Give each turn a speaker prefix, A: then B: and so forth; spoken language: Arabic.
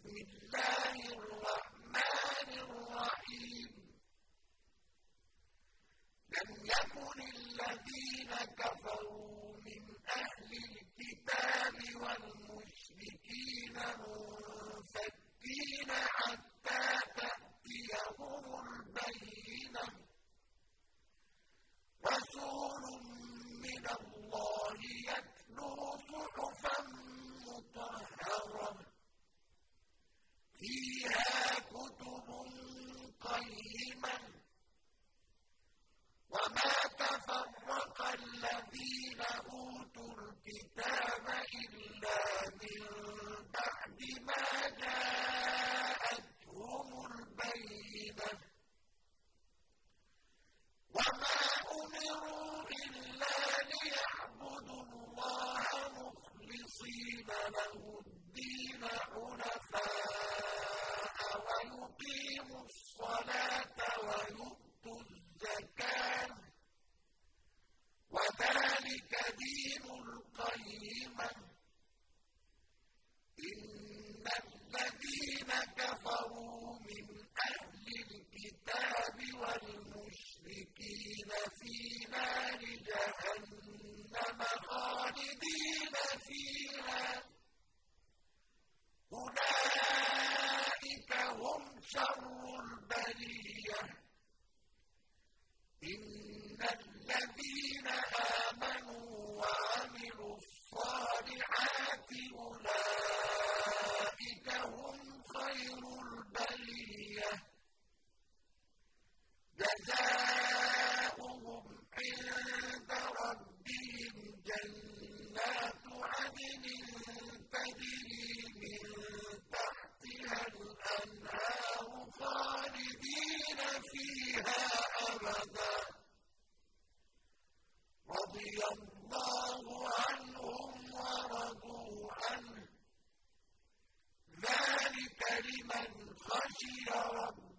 A: بسم الله الرحمن الرحيم. لم يكن الذين كفروا له الدين حنفاء ويقيموا الصلاة ويؤتوا شر البرية. إن الذين آمنوا وعملوا الصالحات أولئك خشي ربه